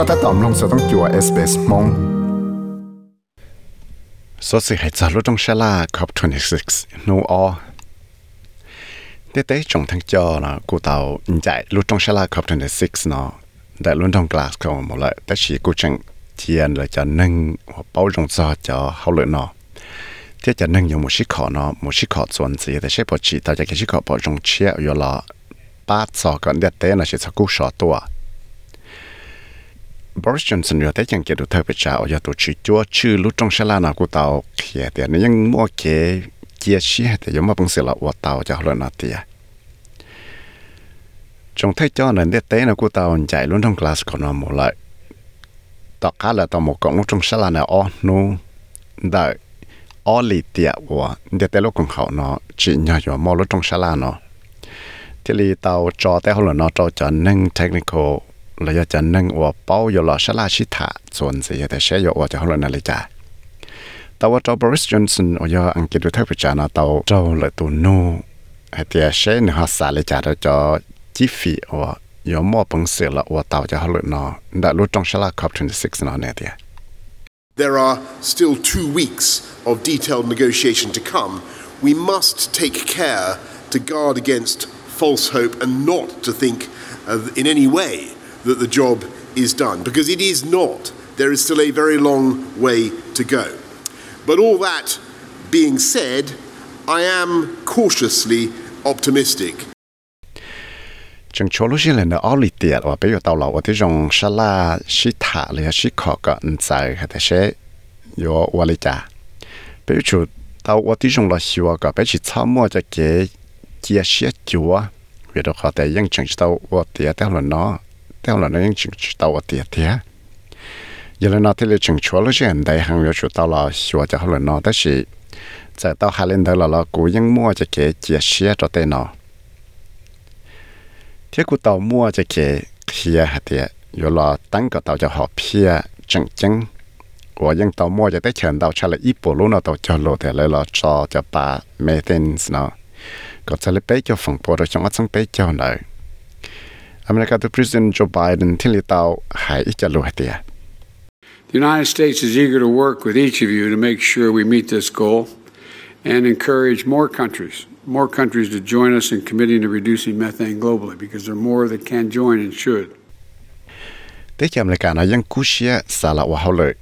ก็ถ้าตอมลงจะต้องจัว SBS มง số sự hệ giả lúc trong xe la COP26 nô o tế tế trong tháng cho là cụ tàu chạy lúc trong xe la COP26 nó đại luôn trong Glasgow một lại tất chỉ cụ chẳng tiền là cho nâng hoặc bao rộng cho cho hậu lợi nó thế cho nâng nhiều một chiếc khó nó một chiếc khó chuẩn gì để xếp vào chỉ tạo cho cái chiếc khó bao rộng chia ở là ba cho còn đẹp tế là sẽ cho cụ sọ tua Boris Johnson อยู่แต่ยังเกิดเธอไปจ้าอย่าตัวชื่อจัวชื่อลุจงชลานากูเตาเขียแต่นี่ยังมัวเกเกียชี้แต่ยังมาบังเสียละว่าเตาจะหลนาเตียจงเทจ้านั่นเด็ดเต้นะกูเตาใจลุ้นทองกลาสก่ Boris Johnson rồi thấy chẳng kia được thời bị chào giờ tổ chức chúa chư lúc trong xe nào của tàu kia thì nó nhưng mua kế kia xí thì giống mà bằng sự là của cho họ nó thì à. trong thấy cho nên tiếp tế nó của tàu chạy luôn trong class của nó một lại tọt khá là tàu một cộng trong xe la nào on nó đợi. O lì nó chỉ nhỏ nhỏ mò lúc trong xe nó thì lì tàu cho tới họ là nó cho cho technical เราจะนั่งอวเป้าอยู่หล่อชลาชิตะส่วนเสียแต่เชยอวจะฮอาลยนาลิกาแต่ว่าเจ้าบริสจอนสันอวยอังกฤษดูเท่าพิจานณาเตาเจ้าเลยตัวโน่เตียเชนหัสาลิจ่าเราจะจิฟีอวยอมมอปังเสือละอวเตาจะฮอาลยนอได้รู้จงชลาครอบ26นอเนี่ยเตีย There are still two weeks of detailed negotiation to come. We must take care to guard against false hope and not to think in any way that the job is done, because it is not. There is still a very long way to go. But all that being said, I am cautiously optimistic. Chúng cho lúc xin lên đó tiệt và bây giờ tàu lẩu thì dùng xà la, xí thả lấy xí khó cả ứng giải thế yo và lý trả. Bây giờ chủ tàu và thì dùng là xíu à bây giờ sau mua cho cái chia sẻ chúa vì đó có thể những chúng tàu và tiệt tàu là theo là nó những chừng tàu tiệt thế giờ là nó thì là chừng chúa là chuyện đại hàng yếu chủ tàu là sửa cho là nó. Đó là giờ tàu hai lên đó là nó cố những mua cho cái chia sẻ cho tên nó. Thế cụ tàu mua cho cái kia hạt thế giờ là tăng cái tàu cho họ pia chừng chừng. 我用到末就得全到出来一步路那到就路的来了，做就把 maintenance 呢，个这里被叫风波的，像我正被叫呢。America to President Joe Biden tilitao hai ichaluatia. The United States is eager to work with each of you to make sure we meet this goal and encourage more countries, more countries to join us in committing to reducing methane globally because there are more that can join and should. Tế chạm lại cả nó dân cú xia xa là ua hậu lợi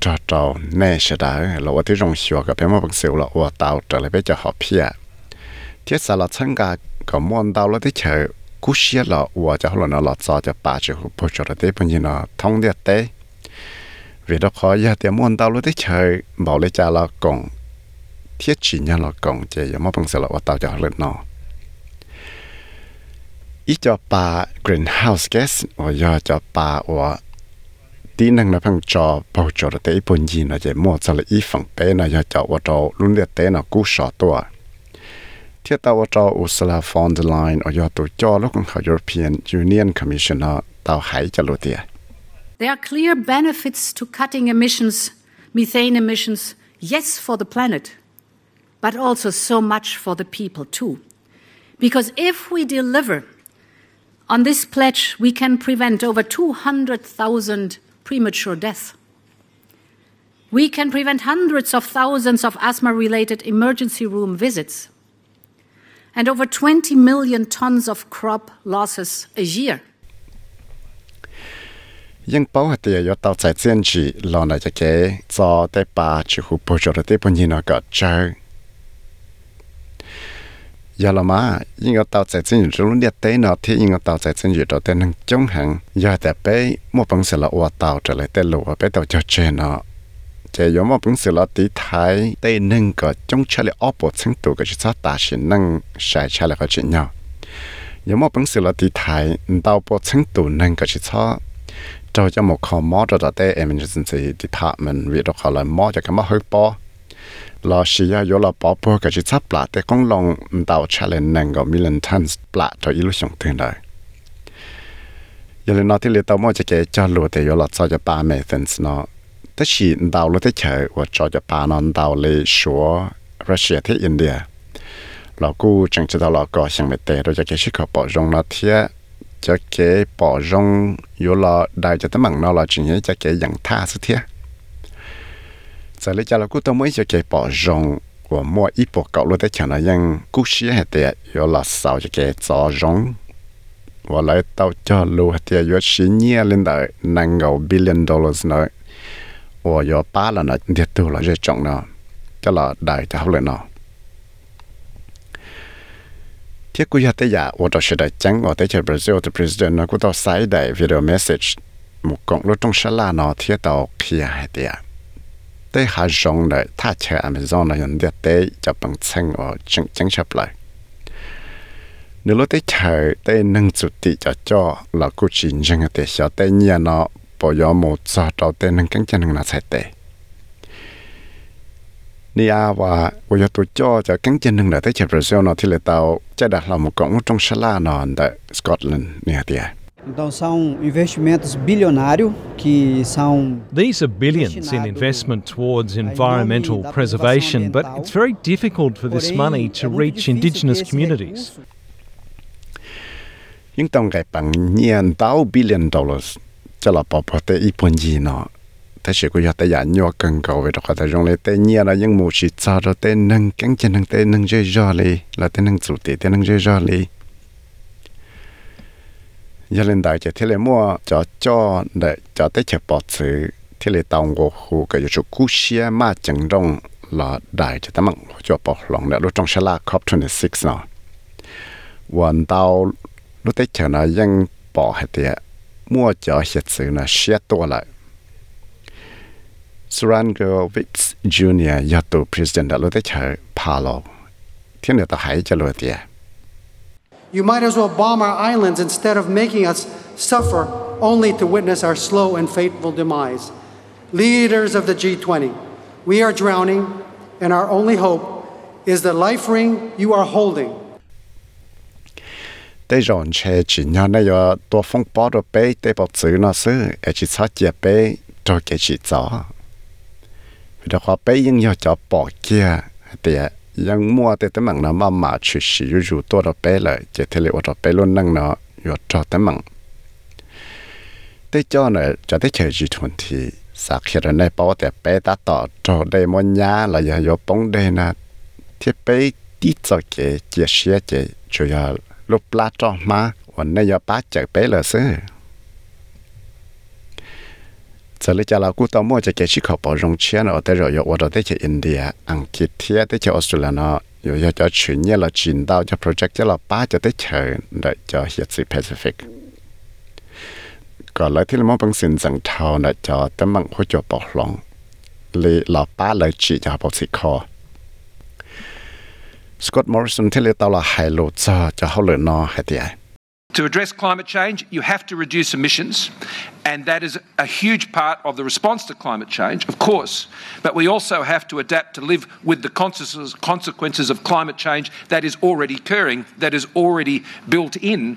trò trò nè sẽ đã là ua tế rong xua gặp em bằng xíu là ua tàu trở lại bây giờ họ phía. Thế xa là chân gà có môn tàu là tế chơi cú xia là ủa cho họ nó là cho cho bà cho bố cho tế bên như nó thông điệp tế vì đó khó giờ thì muốn tao lúc đấy chơi bảo lấy cha là cổng thiết chỉ nhà là cổng chơi giờ mà bằng sợ là ủa tao cho họ nó ý cho bà greenhouse gas ủa giờ cho bà ủa tí năng là phăng cho bố cho tế bên như là chơi mua cho là ý phẳng bé là giờ cho ủa cho luôn điệp tế nó cú sọ tuổi เสียดายเราว่าที่รงชัวกับเพื่อนมาบังเสียวเราว่าเตาจะเลยไปจะหอบเพียที่สาระชั้นกาก็มวนเตาแล้วที่เชอกู้เชียเราว่าจะเขาเราเราจอจะป่าจะหุบจอดเต้ปุ่นยินท่องเดียเต้เวลา and over 20 million tons of crop losses a year. Yang bao hati ya tao chạy xiên chỉ lo na cho kế cho tế bà chỉ hụ bố cho tế bà nhìn nó gọt chơi. Giờ là mà, nhưng ở tàu chạy xiên chỉ luôn điệt tế nó thì nhưng ở tàu chạy xiên chỉ đầu tiên nâng chống hẳn. Giờ tế bế một bằng sẽ là ua tàu trở lại tế lụa bế tàu cho chơi nó là do cho và cho luôn liệt tế là cú sọ tua thiết tao cho Ursula von der Leyen và do tổ cho lúc của European Union Commissioner tao hãy cho lụt tiền There are clear benefits to cutting emissions, methane emissions, yes, for the planet, but also so much for the people too. Because if we deliver on this pledge, we can prevent over 200,000 premature deaths. We can prevent hundreds of thousands of asthma related emergency room visits and over 20 million tons of crop losses a year. ยังเป้าหัดเดียวต่อใจเจียนจีรอหน่อยจะเก๋จอได้ปลาจิหุบจอดได้ปุ่นยินก็เจอย าละมายิ่งเอาเตาใจเจียนอยู่รุ่นเดียเต้เนาะที่ยิ่งเอาเตาใจเจียนอยู่ตัวเต้นังจงหังยาแต่ไปมั่วปังเสละอวเตาจะเลยเต้หลัวไปเตาเจอเจเนาะเจยอมปังเสละตีไทยเต้นึงก็จงเฉลยอปวดทั้งตัวก็จะซาตาชินนั่งใช้เฉลยก็จิเนาะยอมปังเสละตีไทยเตาปวดทั้งตัวนั่งก็จะซา cho cho một kho mò cho tại emergency department vì đó họ là mò cho cái mò hơi bỏ lo xí ya yo là bỏ bỏ cái chỉ sắp lại để con lòng đào challenge năng có million tons lại cho ilu xong thường đời giờ lên nói thì liệu tao mò cho cái cho lúa thì yo là cho cho ba mẹ thins nó tất chỉ đào lúa thế chờ và cho cho ba nó đào lấy số Russia thế India là cô chẳng chỉ đào là có sang mẹ tệ rồi cho cái sự khó bỏ rong nó thiệt cho cái bỏ rong yếu là đại cho tấm bằng nó là chuyện như cho cái dạng tha sự thiệt giờ lấy cho là cú tôi mới cho cái bỏ rong của mua ít bộ cậu luôn tới chẳng là yang cú xí hay tiệt yếu là sao cho cái gió rong và lại tao cho lu hay tiệt yếu xí nhia lên đời năng ngầu billion dollars nữa và yếu ba là nó điệt tu là dễ trọng nó. Cho là đại cho học lên nó. Thiết cú ya tới giờ và đó sẽ đại chẳng ở tới chơi Brazil the president, nó cũng tao sai đại video message một cộng lúc trong sala nó thiết tao kia hay tiệt tới hạ rong lại thả chơi Amazon là hiện địa tế cho bằng chân ở chứng chứng chấp lại. Nếu lúc tới chơi tới nâng chủ tị cho cho là cú chỉ riêng ở tới 小 tới nhà nó bỏ gió một giờ đầu tới nâng cánh chân là sai tệ ni à và bây giờ tôi cho cho cánh chân nâng là tới chơi Brazil nó thì là tao chắc đặt là một cộng trong sala nó tại Scotland nè tiệt Então são investimentos bilionários que são These are billions in investment towards environmental preservation, but it's very difficult for this money to reach indigenous communities. nhưng tổng cái bằng nhiên tao billion dollars cho là bỏ bỏ tới ít bốn gì nó thế sự của tôi giả nhỏ cần cầu về đó có thể dùng lấy tên nhiên là những mù chỉ cho đó tên nâng cánh chân nâng tên nâng dây do li là tên nâng chủ tỷ tên nâng dây do li giờ lên đại chỉ thế là mua cho cho để cho tới chợ bỏ chữ thế là tàu ngô hồ cái chỗ cú xia mà chẳng đông là đại chỉ tấm bằng cho bỏ lòng để lúc trong sala COP 26 nóวันเตาlúc tới chờ nó ยัง bỏ hết tiệt mua cho hiện sự là xia tua lại Surangovich Junior giờ tụ president đã lúc tới chờ Palo thiên nữ ta hãy cho lùi tiệt You might as well bomb our islands instead of making us suffer only to witness our slow and fateful demise. Leaders of the G20, we are drowning, and our only hope is the life ring you are holding. tới rồi che chỉ nhau này giờ tua phong bó đồ bé tới bảo chữ nó sư ở chỉ sát chia bé cho cái chỉ gió vì đó họ bé nhưng giờ cho bỏ kia thìยังมัวแต่แต่มังนะมามาชุชิอยู่อยู่ตัวเราเป้เลยจะเทเลว่าเราเป้ล้นนั่งเนาะอยู่จอแต่มังแต่จ้อเนี่ยจะได้เฉยจีทวนทีสักเขียนในปอแต่เป้ตาต่อจอได้มอนยาละอย่าอยู่ปงได้นะที่เป้ตีจอเกเจียเชียเจจะอย่าลุปลาจอมาวันนี้อย่ lúc lá cho má ổn nay giờ bá chạy bé là xứ. Giờ lấy cho lão cú tao mua khẩu bảo rong chia nó tới rồi ở đó tới chơi India, ăn kia thia tới chơi Australia nó rồi giờ chuyển nhé là chuyển tao cho project cho là ba cho tới chơi đợi cho hiện sự Pacific. Còn lấy thì là mong bằng xin rằng thao là cho tấm mạng hỗ trợ bảo lòng lì là ba lời chỉ cho bảo sĩ kho. Scott Morrison thì là tao là hai lô cho cho họ lợi nó hay tiệt To address climate change, you have to reduce emissions, and that is a huge part of the response to climate change, of course. But we also have to adapt to live with the consequences, of climate change that is already occurring, that is already built in.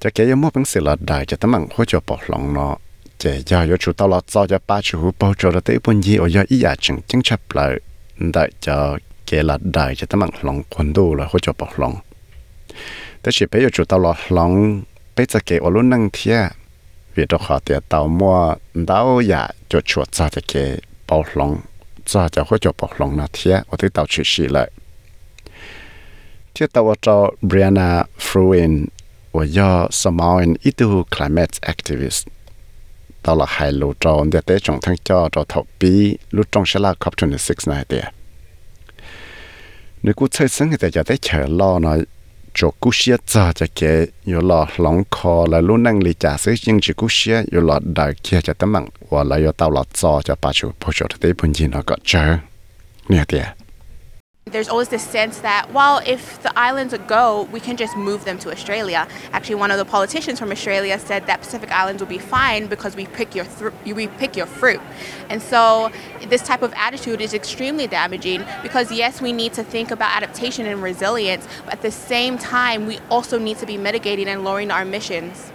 cho cái mua bằng sự là đại cho tấm bằng hỗ trợ bảo lòng nó chỉ giờ yo chủ tao là cho cho ba chủ bảo trợ là tới bốn gì ở giờ ý giả chừng chứng chấp lại เกลัดได้จะต้องลองคนดูแล้วเขจะบอกหลงแต่สิไปอยู่จุดตลอดหลงไปจะเกอลุ่นนั่งเทียเวียดขอเตียเตามัวเดาอย่าจะชวดซาจะเกเปาหลงซาจะเขาจะบอกหลงนะเทียว่าที่เตาชิชีเลยเทียตัวเจ้าเบรียนาฟรูอินว่าย่อสมอนอิทูคลายเมตแอคทิวิสต์ตลอดไฮโลจอนเดเตจงทั้งจอจอทบีลุจงชลาคอบทุนสิกนายเดีย nếu cứ chơi sáng thì giờ tới chờ lo nó chỗ cú xe cho cho kệ yo lo lòng là luôn năng lý trả sự nhưng chỉ cú xe yo lo đại kia cho tấm và là tao lo cho cho bà chủ bố chỗ thế bên gì nó có chờ nè tiệt There's always this sense that, well, if the islands go, we can just move them to Australia. Actually, one of the politicians from Australia said that Pacific Islands will be fine because we pick your thr- we pick your fruit. And so, this type of attitude is extremely damaging because yes, we need to think about adaptation and resilience, but at the same time, we also need to be mitigating and lowering our emissions.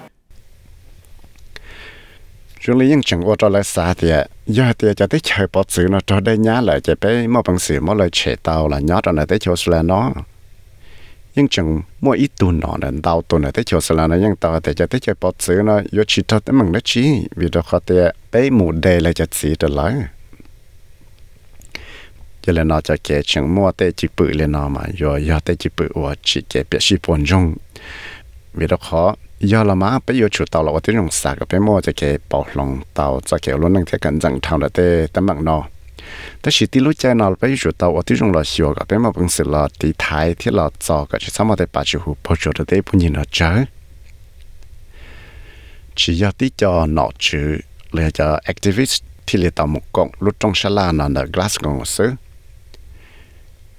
Chúng lấy những chẳng ô cho lại xa thì giờ thì cho tới chơi bỏ chữ nó cho đây nhá lại chạy bé mua bằng sự mua lời chạy tàu là nhớ cho này tới chỗ là nó nhưng chẳng mua ít tu nọ là tàu tu này tới chỗ là nó nhưng tàu để cho tới chơi bỏ chữ nó yếu chỉ cho tới mừng nó chỉ vì đó khó thì bé mù đề là cho chỉ được lại cho nên nó cho kẻ chẳng mua tới chỉ bự lên nó mà do do tới chỉ bự và chỉ kẻ biết chỉ phồn vì đó khó giờ là mà bây giờ chủ tàu là ở tiếng dùng sạc cái mua cho kẻ bảo lòng tàu cho kẻ luôn năng thế cần rằng thằng là tới tấm bằng nó แต่สิที่รู้ใจนอไปอยู่ตัวว่าที่จงเราชัวกับเป็นมาเป็นสิเราที่ไทยที่เราจอก็จะสามารถได้ปัจจุบันพอจุดได้พูนินเราเจอchỉ do tí cho nọ chữ là cho activist thì là tàu một cộng lúc trong sala là ở Glasgow xứ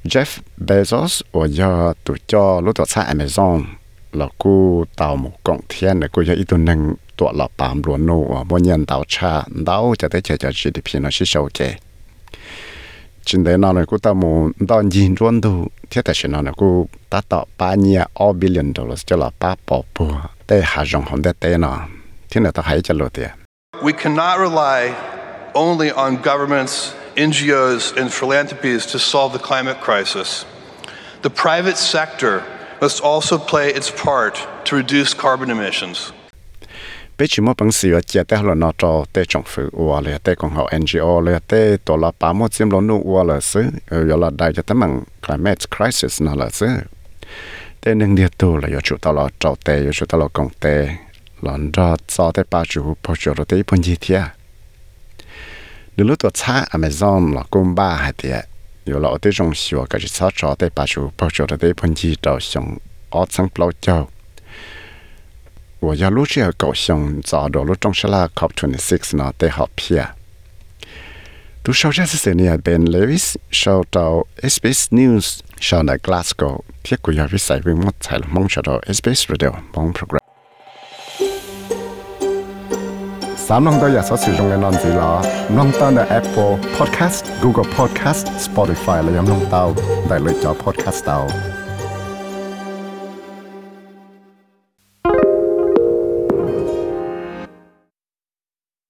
Jeff Bezos và do tụi cho lúc tụi xa Amazon là cô tàu một cộng thiên là cô cho ít tuần nâng tọa là bám luôn nô à bao nhiêu tàu cha đau cho tới chờ cho GDP nó sẽ sâu chè. Chính đấy nó là cô ta muốn đón nhìn luôn đủ thiết tại nó là cô ta tạo ba nhà all billion dollars cho là ba bỏ bùa để hạ rộng hồng để tế nó thế là ta hãy cho lột tiền. We cannot rely only on governments, NGOs, and philanthropies to solve the climate crisis. The private sector must also play its part to reduce carbon emissions. bây chỉ một bằng sửa chia tay là nó cho tế trong phụ ua là tế còn họ NGO là tế tổ là ba một chiếm lon nu ua là sứ rồi là đại cho tấm bằng climate crisis nó là sứ tế nâng địa tu là do chủ tao là trâu tế do chủ tao là công tế là ra cho tế ba chủ bảo chủ là tay phân gì thia nếu lúc tôi xa, Amazon là cung ba hai tiệt rồi là ở tay trong xưa cái chỉ cho tay ba chủ bảo chủ là tay phân gì đầu xong ở trong bao châu 我要录制高雄找到了中山啦 COP26 呢，得好片。都收这是谁呢？Ben Lewis 收到 SBS News 收到 Glasgow， สามน้องตัวอยากสอสื่อตรงกันนอนสีล้อน้องตั้งแต่ Apple Podcast Google Podcast Spotify และยังน้องเตาได้เลยจอ Podcast เตา